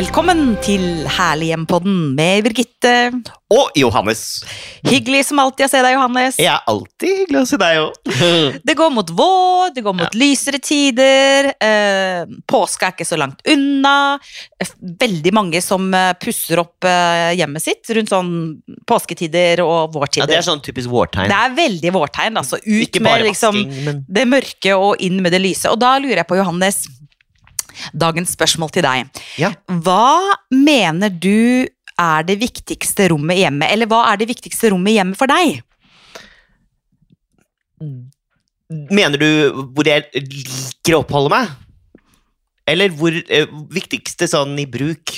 Velkommen til Herlig hjem-podden med Birgitte. Og Johannes. Hyggelig som alltid å se deg, Johannes. Jeg er alltid hyggelig å se deg òg. Det går mot vår, det går mot lysere tider. Eh, påske er ikke så langt unna. Veldig mange som eh, pusser opp eh, hjemmet sitt rundt sånn påsketider og vårtider. Ja, det er sånn typisk vårtegn. Det er veldig vårtegn. Altså. Ut med vasking, med liksom, men det mørke og inn med det lyse. Og da lurer jeg på, Johannes, dagens spørsmål til deg. Ja. Hva mener du er det viktigste rommet hjemme, eller hva er det viktigste rommet hjemme for deg? Mener du hvor jeg liker å oppholde meg? Eller hvor eh, viktigste sånn i bruk?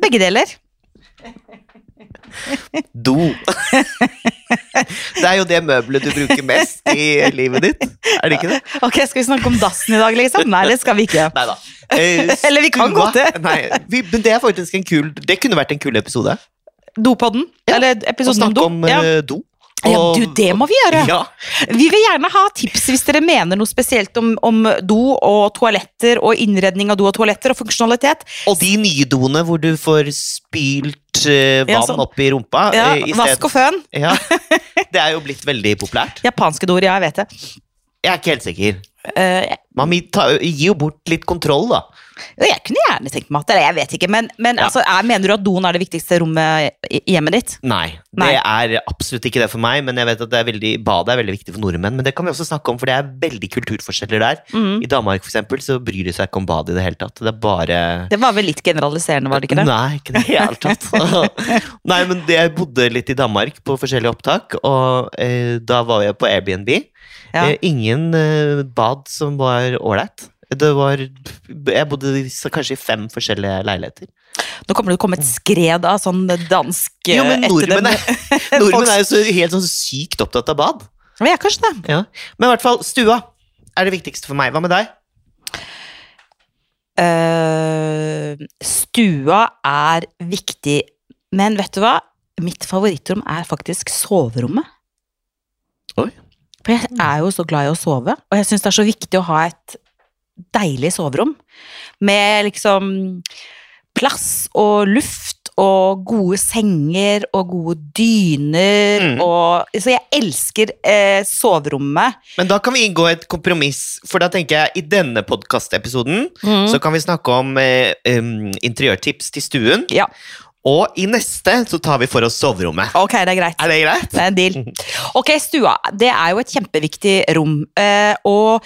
Begge deler. Do. det er jo det møbelet du bruker mest i livet ditt, er det ikke det? Ok, Skal vi snakke om dassen i dag, liksom? Nei, det skal vi ikke. Neida. Eh, Eller vi kan gå det. Nei, vi, men det er faktisk en kul Det kunne vært en kul episode. Dopodden? Ja, Eller Å episoden om snakke do? om Ja. eh, do. Ja, du, det må vi gjøre! Ja. Vi vil gjerne ha tips hvis dere mener noe spesielt om, om do og toaletter og innredning av do og toaletter og funksjonalitet. Og de nye doene hvor du får spylt uh, vann Ja, sånn. opp i rumpa. Ja, eh, i vask og føn. Ja, Det er jo blitt veldig populært. Japanske doer, ja, jeg vet det. Jeg er ikke helt sikker. Eh, Man gir jo bort litt kontroll, da. jeg kunne gjerne tenkt meg at det, jeg vet ikke, men, men Ja. altså, er, mener du at doen er det viktigste rommet i hjemmet ditt? Nei, det er absolutt ikke det for meg. Men jeg vet at det er veldig, badet er veldig viktig for nordmenn. Men det kan vi også snakke om, for det er veldig kulturforskjeller der. Mm. I Danmark for eksempel, så bryr de seg ikke om badet i det hele tatt. Det er bare Det var vel litt generaliserende, var det ikke det? Nei, ikke det i det hele tatt. Nei, men jeg bodde litt i Danmark på forskjellige opptak, og eh, da var jeg på Airbnb. Ja. Eh, ingen eh, bad som var ålreit. Det var Jeg bodde kanskje i fem forskjellige leiligheter. Nå kommer det til å komme et skred av sånn dansk Jo, men nordmenn er, nordmenn er jo så helt sånn sykt opptatt av bad. Ja, kanskje det. Ja. Men i hvert fall, stua er det viktigste for meg. Hva med deg? Uh, stua er viktig, men vet du hva? Mitt favorittrom er faktisk soverommet. Oi. For jeg er jo så glad i å sove, og jeg syns det er så viktig å ha et deilig soverom. Med liksom plass og luft og gode senger og gode dyner Mm. og Så jeg elsker eh, soverommet. Men da kan vi inngå et kompromiss, for da tenker jeg i denne podkastepisoden Mm. så kan vi snakke om eh, um, interiørtips til stuen. Ja, Og i neste så tar vi for oss soverommet. ok, det er greit. Er det greit? Det er en deal. Ok, stua. Det er jo et kjempeviktig rom. eh, Og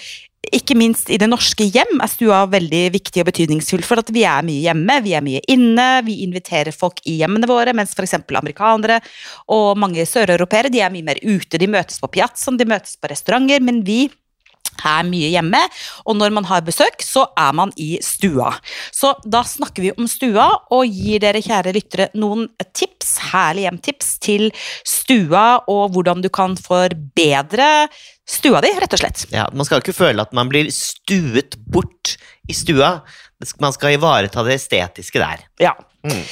ikke minst i det norske hjem er stua veldig viktig og betydningsfull. For at vi er mye hjemme, vi er mye inne, vi inviterer folk i hjemmene våre. Mens f.eks. amerikanere og mange søreuropeere de er mye mer ute. De møtes på piazzaen, de møtes på restauranter. Men vi er mye hjemme, og når man har besøk, så er man i stua. Så da snakker vi om stua, og gir dere kjære lyttere noen tips, herlige hjemtips til stua, og hvordan du kan forbedre stua di, rett og slett. Ja, Man skal ikke føle at man blir stuet bort i stua. Man skal ivareta det estetiske der. Ja. Mm.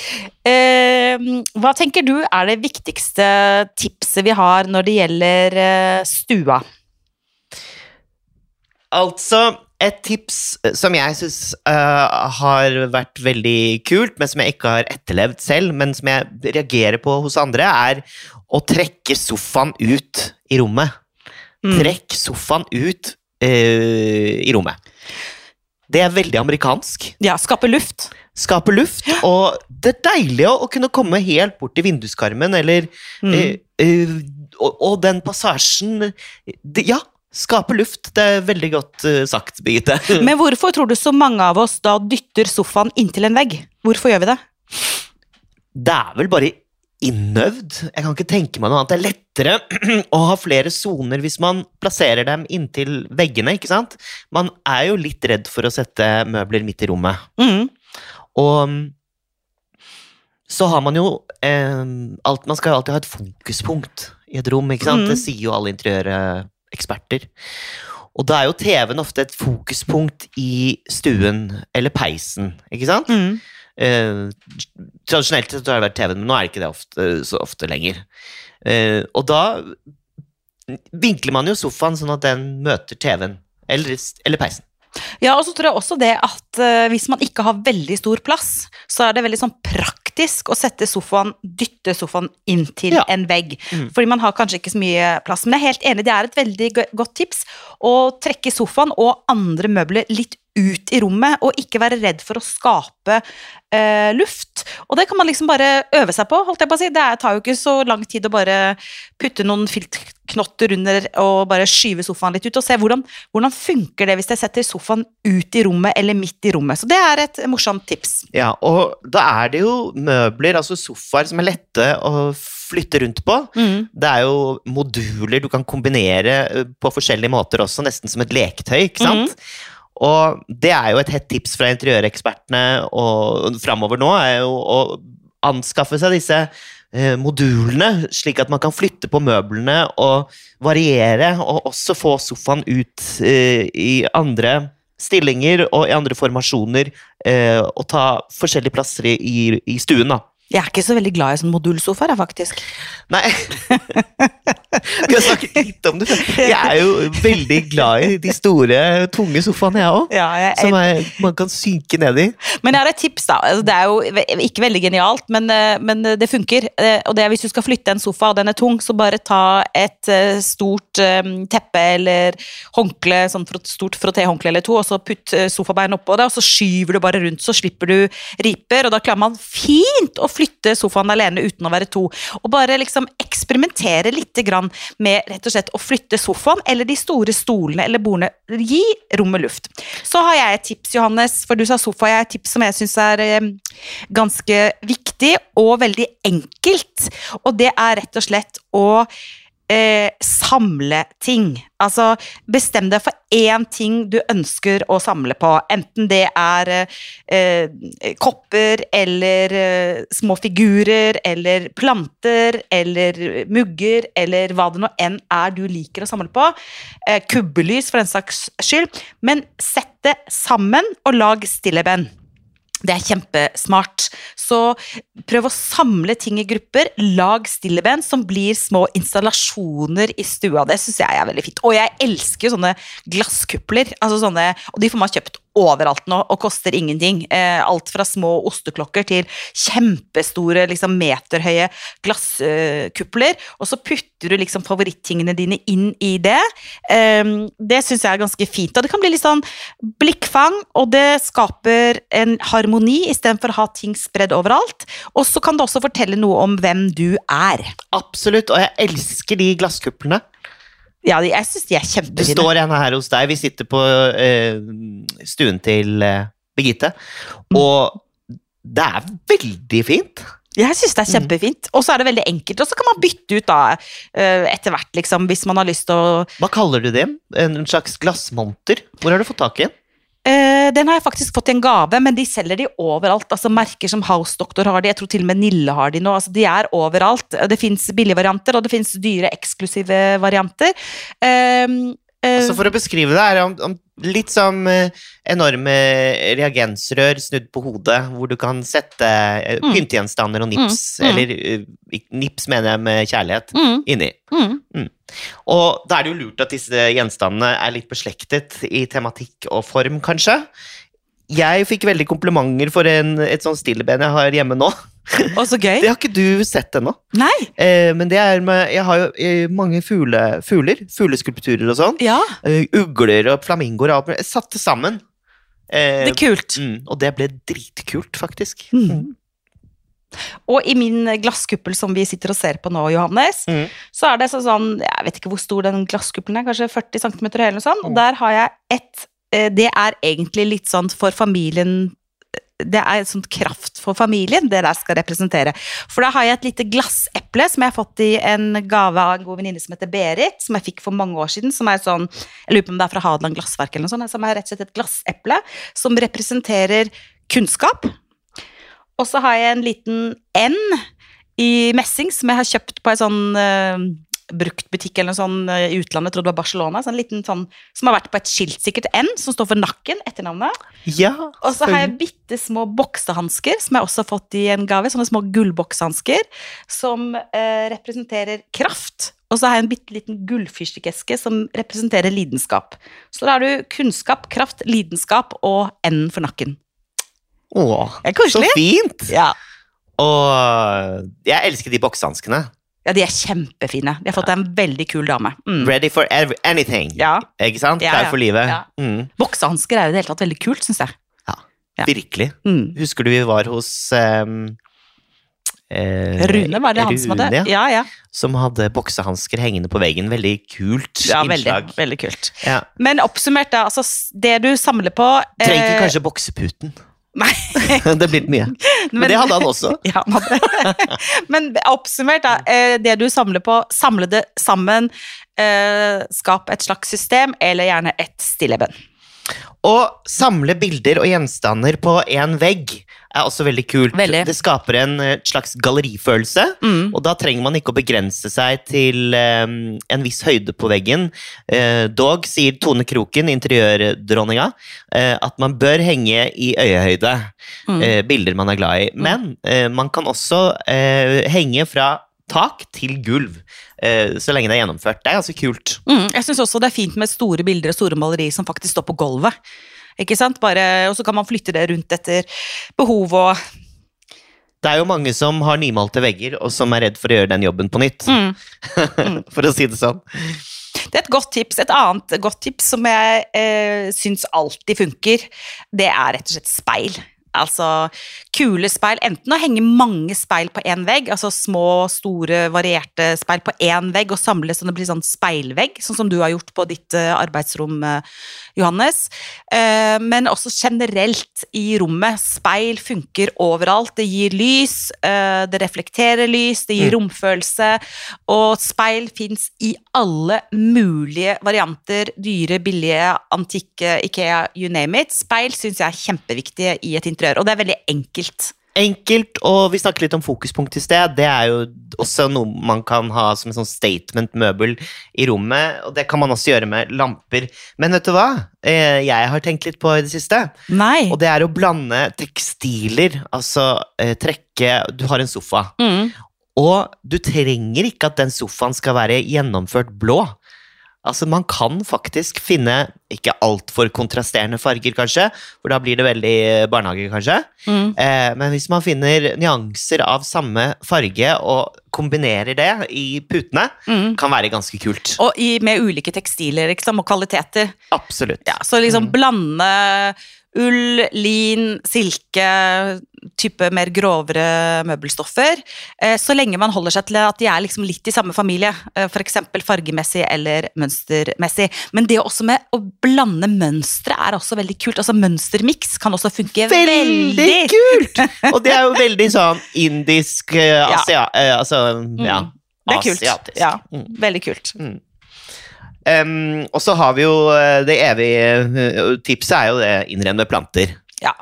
Eh, hva tenker du er det viktigste tipset vi har når det gjelder eh, stua? Altså, et tips eh, som jeg syns har vært veldig kult, men som jeg ikke har etterlevd selv, men som jeg reagerer på hos andre, er å trekke sofaen ut i rommet. Mm. Trekk sofaen ut uh, i rommet. Det er veldig amerikansk. Ja, skape luft. Skape luft, og det er deilig å, kunne komme helt bort til vinduskarmen, eller Mm. uh, eh, og, og den passasjen det, Ja, skape luft. Det er veldig godt uh, sagt, Birgitte. Men hvorfor tror du så mange av oss da dytter sofaen inntil en vegg? Hvorfor gjør vi det? Det er vel bare innøvd. Jeg kan ikke tenke meg noe annet. Det er lettere å ha flere soner hvis man plasserer dem inntil veggene, ikke sant? Man er jo litt redd for å sette møbler midt i rommet. Mm. Og mm, så har man jo eh, alt, Man skal jo alltid ha et fokuspunkt i et rom, ikke sant? Mm. Det sier jo alle interiøreksperter. Og da er jo TV-en ofte et fokuspunkt i stuen eller peisen, ikke sant? Mm. Eh, tradisjonelt sett har det vært TV-en, men nå er det ikke det ofte, så ofte lenger. Eh, og da vinkler man jo sofaen sånn at den møter TV-en, eller, eller peisen. Ja, og så tror jeg også det at uh, hvis man ikke har veldig stor plass, så er det veldig sånn praktisk å sette sofaen, dytte sofaen inn til Ja. en vegg. Mm. Fordi man har kanskje ikke så mye plass. Men jeg er helt enig, det er et veldig godt tips å trekke sofaen og andre møbler litt ut i rommet, og ikke være redd for å skape eh, luft. Og det kan man liksom bare øve seg på, holdt jeg på å si. Det tar jo ikke så lang tid å bare putte noen filtknotter under og bare skyve sofaen litt ut, og se hvordan, hvordan funker det hvis jeg setter sofaen ut i rommet eller midt i rommet. Så det er et morsomt tips. Ja, og da er det jo møbler, altså sofaer, som er lette å flytte rundt på. Mm. Det er jo moduler du kan kombinere eh, på forskjellige måter også, nesten som et leketøy, ikke sant? Og det er jo et hett tips fra interiørekspertene og framover nå, er jo å anskaffe seg disse eh, modulene, slik at man kan flytte på møblene og variere, og også få sofaen ut eh, i andre stillinger og i andre formasjoner, eh, og ta forskjellige plasser i, i, stuen, da. Jeg er ikke så veldig glad i sånn modulsofaer, faktisk. Nei Vi har snakket litt om det. før. Jeg er jo veldig glad i de store, tunge sofaene, jeg òg. Ja, jeg, Som er, man kan synke ned i. Men jeg har et tips, da. Altså, Det er jo ikke veldig genialt, men, eh, men det funker. Eh, Og det er hvis du skal flytte en sofa, og den er tung, så bare ta et eh, stort teppe eller håndkle, sånn stort frottéhåndkle eller to, og så putt sofabein oppå det, og så skyver du bare rundt, så slipper du riper, og da klarer man fint å flytte sofaen alene uten å være to. Og bare liksom eksperimentere litt med rett og slett å flytte sofaen eller de store stolene eller bordene. Gi rommet luft. Så har jeg et tips, Johannes, for du sa sofa. Jeg har et tips som jeg syns er eh, ganske viktig og veldig enkelt. Og det er rett og slett å eh, samle ting. Altså, bestem deg for én ting du ønsker å samle på. Enten det er eh, kopper eller eh, små figurer eller planter eller mugger eller hva det nå enn er du liker å samle på. Eh, kubbelys, for den saks skyld. Men sett det sammen og lag stilleben. Det er kjempesmart. Så prøv å samle ting i grupper. Lag stilleben som blir små installasjoner i stua. Det syns jeg er veldig fint. Og jeg elsker jo sånne glasskupler. Altså sånne, og de får man kjøpt overalt nå og koster ingenting. Eh, alt fra små osteklokker til kjempestore, liksom meterhøye glasskupler. og så putter du liksom favorittingene dine inn i det. Eh, det syns jeg er ganske fint. Og det kan bli litt sånn blikkfang, og det skaper en harmoni istedenfor å ha ting spredd overalt. Og så kan det også fortelle noe om hvem du er. Absolutt, og jeg elsker de glasskuplene. Ja, jeg syns de er Det kjempefine. står en her hos deg. Vi sitter på eh, stuen til eh, Birgitte, og det er veldig fint. Jeg syns det er kjempefint. Og så er det veldig enkelt. Og så kan man bytte ut da eh, etter hvert, liksom, hvis man har lyst til å Hva kaller du det? En slags glassmonter? Hvor har du fått tak i en? Eh, Den har jeg faktisk fått i en gave, men de selger de overalt. altså Merker som House Doctor har de, jeg tror til og med Nille har de nå. altså De er overalt. Det fins billige varianter, og det fins dyre, eksklusive varianter. Um, Altså For å beskrive det, er det om, om litt som eh, enorme reagensrør snudd på hodet, hvor du kan sette eh, Mm. pyntegjenstander og nips, Mm, mm. eller eh, nips mener jeg med kjærlighet, mm, inni. mm. Og da er det jo lurt at disse gjenstandene er litt beslektet i tematikk og form, kanskje. Jeg fikk veldig komplimenter for en, et sånt stilleben jeg har hjemme nå. Og så gøy. Det har ikke du sett ennå. Nei. Eh, men det er med Jeg har jo eh, mange fugle, fugler. Fugleskulpturer og sånn. Ja, Eh, ugler og flamingoer og satt. Jeg satte sammen. Eh, det er kult. mm, og det ble dritkult, faktisk. Mm. Og i min glasskuppel som vi sitter og ser på nå, Johannes, Mm. så er det sånn Jeg vet ikke hvor stor den glasskuppelen er, kanskje 40 cm høy eller noe sånt. Og Mm. der har jeg ett eh, Det er egentlig litt sånn for familien det er sånn kraft for familien det der skal representere. For da har jeg et lite glasseple som jeg har fått i en gave av en god venninne som heter Berit, som jeg fikk for mange år siden. Som er sånn, jeg lurer på om det er fra Hadeland Glassverk eller noe sånt, som er rett og slett et glasseple som representerer kunnskap. Og så har jeg en liten N i messing som jeg har kjøpt på en sånn eh, bruktbutikk eller noe sånn eh, i utlandet, jeg trodde det var Barcelona. Sånn liten sånn, som har vært på et skilt, sikkert N, som står for nakken, etternavnet. Ja, Og så har jeg bitte små boksehansker, som jeg også har fått i en gave. Sånne små gullboksehansker, som eh, representerer kraft og så har jeg en bitte liten gullfyrstikkeske som representerer lidenskap. Så da har du kunnskap, kraft, lidenskap og enden for nakken. Åh, så fint! Ja. Og jeg elsker de boksehanskene. Ja, de er kjempefine. De har fått en veldig kul dame. Mm. Ready for anything. Ja. Ikke sant? Klar for livet. Ja. Mm, Boksehansker er i det hele tatt veldig kult, syns jeg. Ja. virkelig. Mm. Husker du vi var hos um, eh, Rune, var det han som hadde? Ja. Ja, ja. Som hadde boksehansker hengende på veggen. Veldig kult ja veldig, innslag. veldig kult. Ja. Men oppsummert, da. Altså, det du samler på Trenger eh, kanskje bokseputen. Nei. det blitt mye. Men, det hadde han også. Ja. Men oppsummert, da. eh, Det du samler på, samle det sammen. eh, Skap et slags system, eller gjerne et stilleben. Å samle bilder og gjenstander på én vegg er også veldig kult. Veldig. Det skaper en eh, slags gallerifølelse. Mm. Og da trenger man ikke å begrense seg til um, en viss høyde på veggen. Uh, dog sier Tone Kroken, interiørdronninga, uh, at man bør henge i øyehøyde Mm. uh, bilder man er glad i. Men eh, man kan også henge fra tak til gulv, så lenge det er gjennomført. Det er ganske kult. Mm. Jeg syns også det er fint med store bilder og store malerier som faktisk står på gulvet. Ikke sant? Bare, og så kan man flytte det rundt etter behov og Det er jo mange som har nymalte vegger, og som er redd for å gjøre den jobben på nytt. mm. for å si det sånn. Det er et godt tips. Et annet godt tips som jeg eh, syns alltid funker, det er rett og slett speil. Altså kule speil. Enten å henge mange speil på én vegg, altså små, store, varierte speil på én vegg, og samle så det blir sånn speilvegg, sånn som du har gjort på ditt eh, arbeidsrom, eh, Johannes. Eh, men også generelt i rommet. Speil funker overalt. Det gir lys, det reflekterer lys, det gir Mm. romfølelse. Og speil fins i alle mulige varianter. Dyre, billige, antikke, Ikea, you name it. Speil syns jeg er kjempeviktig i et interiør, og det er veldig enkelt. Enkelt, og vi snakket litt om fokuspunkt i sted. Det er jo også noe man kan ha som en sånn statement-møbel i rommet. Og det kan man også gjøre med lamper. Men vet du hva? Eh, Jeg har tenkt litt på i det siste. Nei. Og det er å blande tekstiler. Altså eh, trekke Du har en sofa. Mm. Og du trenger ikke at den sofaen skal være gjennomført blå. Altså, man kan faktisk finne ikke altfor kontrasterende farger, kanskje, for da blir det veldig eh, barnehage, kanskje. Mm. Eh, men hvis man finner nyanser av samme farge og kombinerer det i putene, Mm. kan være ganske kult. Og i, med ulike tekstiler liksom, og kvaliteter. Absolutt. Ja, så liksom Mm. blande ull, lin, silke, type mer grovere møbelstoffer. Eh, så lenge man holder seg til at de er liksom litt i samme familie, eh, f.eks. fargemessig eller mønstermessig. Men det også med å blande mønstre er også veldig kult. Altså Mønstermiks kan også funke Veldig veldig, kult! Og det er jo veldig sånn indisk eh, Asia... ja. altså, ja. Mm. Det er kult. Asiatisk. Ja, Mm. veldig kult. Em, og så har vi jo det evige tipset er jo det innrenne med planter. Ja.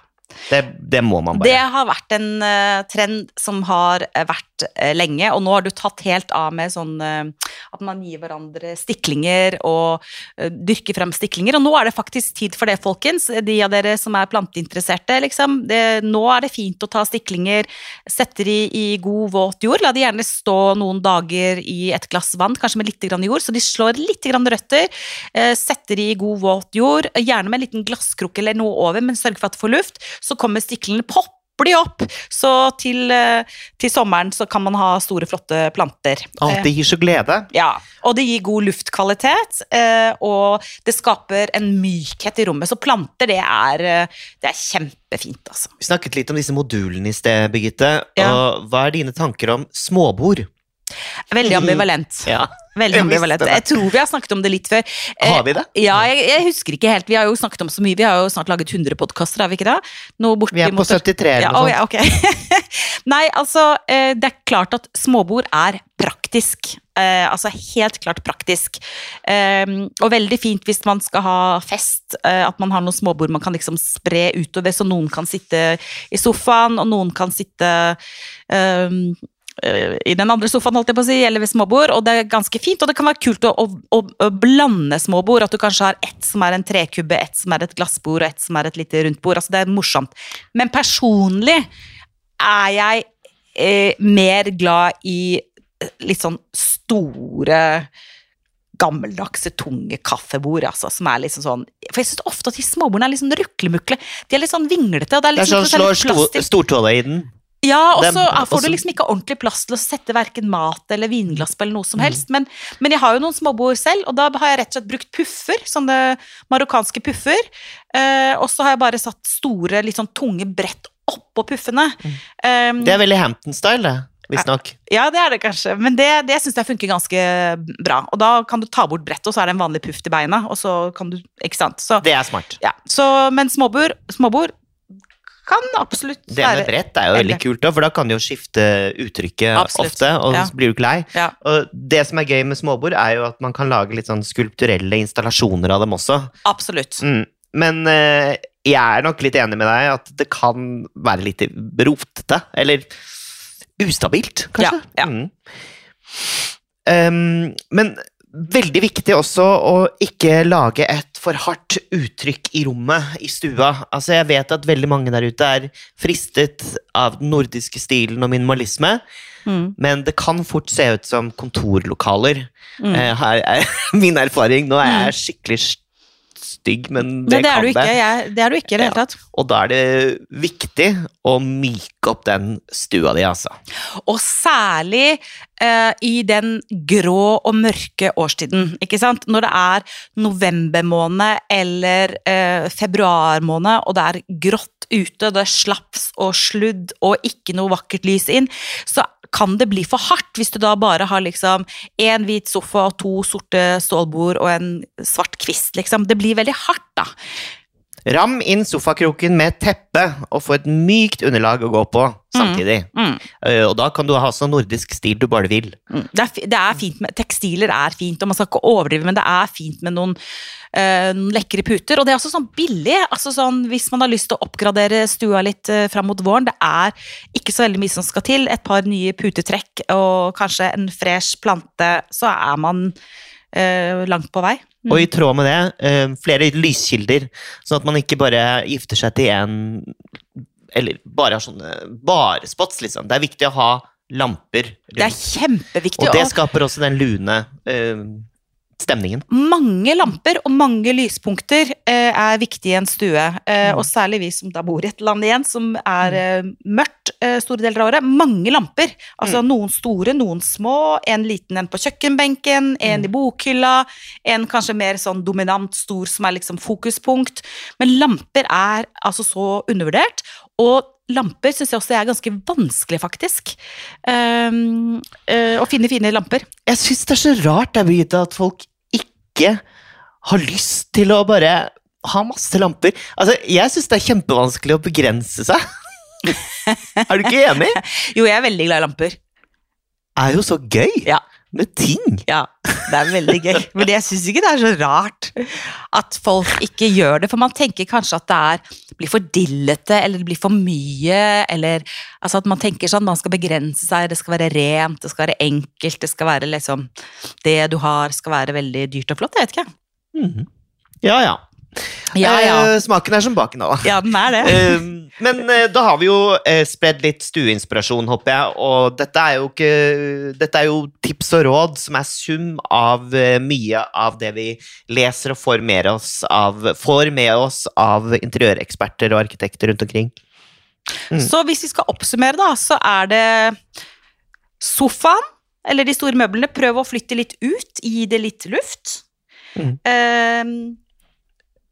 Det, det må man bare. Det har vært en uh, trend som har eh, vært uh, lenge, og nå har du tatt helt av med sånn uh, at man gir hverandre stiklinger og dyrker frem stiklinger. Og nå er det faktisk tid for det, folkens. De av dere som er planteinteresserte, liksom. Det, nå er det fint å ta stiklinger, sette de i god, våt jord. La de gjerne stå noen dager i et glass vann, kanskje med litt grann jord, så de slår litt grann røtter. Setter de i god, våt jord, gjerne med en liten glasskrukke eller noe over, men sørg for at de får luft. Så kommer stiklene pop de opp. Så til, eh, til sommeren så kan man ha store, flotte planter. Å, Eh, det gir så glede. ja, og det gir god luftkvalitet, eh, og det skaper en mykhet i rommet. Så planter, det er, eh, det er kjempefint, altså. Vi snakket litt om disse modulene i sted, Birgitte. Ja. Og hva er dine tanker om småbord? Veldig ambivalent. Ja. Veldig ambivalent. Jeg tror vi har snakket om det litt før. Eh, Har vi det? Ja, jeg, jeg husker ikke helt. Vi har jo snakket om så mye. Vi har jo snart laget 100 podkaster, har vi ikke det? Vi er på 73 eller noe sånt. ja, ok. Nei, altså, eh, det er klart at småbord er praktisk. Eh, altså helt klart praktisk. Og veldig fint hvis man skal ha fest, at man har noen småbord man kan liksom spre utover, så noen kan sitte i sofaen, og noen kan sitte i den andre sofaen, holdt jeg på å si, eller ved småbord, og det er ganske fint, og det kan være kult å, å, å, å blande småbord, at du kanskje har ett som er en trekubbe, ett som er et glassbord, og ett som er et lite rundt bord, altså det er morsomt. Men personlig er jeg eh, mer glad i eh, litt sånn store gammeldagse, tunge kaffebord, altså, som er liksom sånn For jeg syns ofte at de småbordene er litt sånn ruklemukle. De er litt sånn vinglete, og det er Det er liksom sånn slår stortåa i den. Ja, og så får du liksom ikke ordentlig plass til å sette verken mat eller vinglass på eller noe som helst. Men, men jeg har jo noen småbord selv, og da har jeg rett og slett brukt puffer, sånne marokkanske puffer. Eh, og så har jeg bare satt store, litt sånn tunge brett oppå puffene. Um, Det er veldig Hampton-style, det. Visstnok. ja, det er det kanskje, men det, det syns jeg funker ganske bra. Og da kan du ta bort brettet, og så er det en vanlig puff til beina, og så kan du Ikke sant. Så, Det er smart. ja. så, men småbord, småbord kan absolutt Det med brett er jo veldig kult, da, for da kan du jo skifte uttrykket Absolutt. ofte, og Ja. så blir du ikke lei. Ja. Og det som er gøy med småbord, er jo at man kan lage litt sånn skulpturelle installasjoner av dem også. Absolutt. Mm. Men eh, jeg er nok litt enig med deg at det kan være litt rotete, eller ustabilt, kanskje. Ja, ja. Mm. Um, men veldig viktig også å ikke lage et for hardt uttrykk i rommet, i stua. Altså, jeg vet at veldig mange der ute er fristet av den nordiske stilen og minimalisme, Mm. men det kan fort se ut som kontorlokaler. Mm. Eh, her er min erfaring. Nå er jeg skikkelig stygg, men det, men det kan det. ikke. Jeg, det er du ikke i det hele Ja. tatt. Og da er det viktig å myke opp den stua di, altså. Og særlig eh, i den grå og mørke årstiden, ikke sant? Når det er novembermåned eller eh, februarmåned, og det er grått ute, det er slaps og sludd og ikke noe vakkert lys inn, så kan det bli for hardt hvis du da bare har liksom én hvit sofa og to sorte stålbord og en svart kvist, liksom. Det blir veldig hardt, da. Ram inn sofakroken med et teppe og få et mykt underlag å gå på samtidig. Mm. Mm. Og da kan du ha så nordisk stil du bare vil. Mm. Det er, det er fint med Tekstiler er fint, og man skal ikke overdrive, men det er fint med noen, øh, noen lekre puter. Og det er også sånn billig. altså sånn Hvis man har lyst til å oppgradere stua litt øh, fram mot våren, det er ikke så veldig mye som skal til. Et par nye putetrekk og kanskje en fresh plante, så er man øh, langt på vei. Mm. Og i tråd med det, eh, flere lyskilder, sånn at man ikke bare gifter seg til en Eller bare har sånne barespots, liksom. Det er viktig å ha lamper Det er kjempeviktig. Og det skaper også den lune eh, stemningen. mange lamper og mange lyspunkter eh, er viktig i en stue. Eh, Og særlig vi som da bor i et land igjen som er eh, mørkt eh, store deler av året. Mange lamper. Altså noen store, noen små. En liten en på kjøkkenbenken, en i bokhylla. En kanskje mer sånn dominant stor som er liksom fokuspunkt. Men lamper er altså så undervurdert. Og lamper syns jeg også er ganske vanskelig, faktisk. Um, uh, å finne fine lamper. Jeg syns det er så rart der, Birgitte, at folk ikke har lyst til å bare ha masse lamper. Altså, Jeg syns det er kjempevanskelig å begrense seg. er du ikke enig? Jo, jeg er veldig glad i lamper. Det er jo så gøy Ja. Med ting. Ja, det er veldig gøy. Men jeg syns ikke det er så rart at folk ikke gjør det. For man tenker kanskje at det er, blir for dillete, eller det blir for mye. Eller altså at man tenker sånn, man skal begrense seg, det skal være rent, det skal være enkelt. Det skal være liksom Det du har, skal være veldig dyrt og flott. Jeg vet ikke. Mhm. Ja, ja. Ja, ja. Eh, smaken er som baken, da. Ja, den er det. Eh, men eh, da har vi jo eh, spredd litt stueinspirasjon, håper jeg. Og dette er jo ikke Dette er jo tips og råd som er sum av eh, mye av det vi leser og får med oss av, får med oss av interiøreksperter og arkitekter rundt omkring. Mm. Så hvis vi skal oppsummere, da, så er det sofaen, eller de store møblene, prøv å flytte litt ut, gi det litt luft. Mm.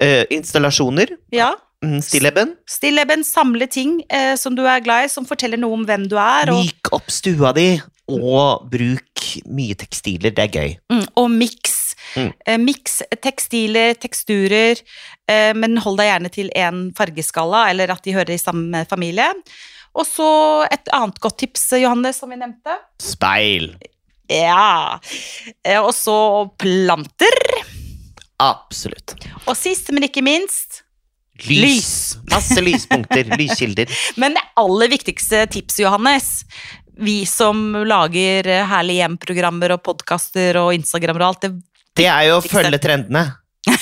Eh, installasjoner. ja. Mm, Stilleben. Stilleben, samle ting eh, som du er glad i, som forteller noe om hvem du er. Og, Myk opp stua di, og bruk mye tekstiler. Det er gøy. mm, og miks. Mm. Eh, miks tekstiler, teksturer, eh, men hold deg gjerne til én fargeskala, eller at de hører i samme familie. Og så et annet godt tips, Johannes, som vi nevnte. Speil. Ja. Eh, og så planter. Absolutt. Og sist, men ikke minst Lys. Lys. Masse lyspunkter. lyskilder. Men det aller viktigste tipset, Johannes, vi som lager herlige Herlig hjem-programmer og podkaster og Instagram og alt, det Det er jo å følge trendene.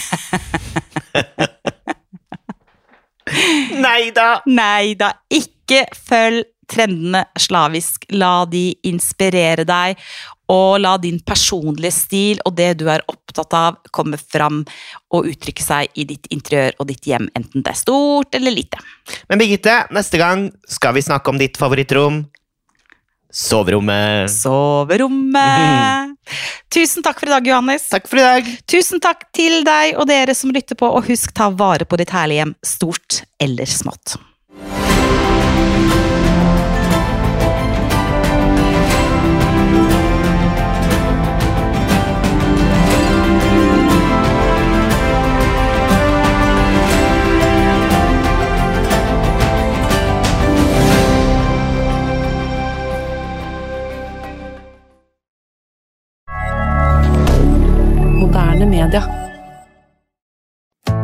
Nei da! Nei da, ikke følg trendene slavisk. La de inspirere deg. Og la din personlige stil og det du er opptatt av, komme fram og uttrykke seg i ditt interiør og ditt hjem, enten det er stort eller lite. Men Birgitte, neste gang skal vi snakke om ditt favorittrom. Soverommet. Soverommet. Tusen takk for i dag, Johannes. Takk for i dag. Tusen takk til deg og dere som lytter på, og husk ta vare på ditt herlige hjem, stort eller smått.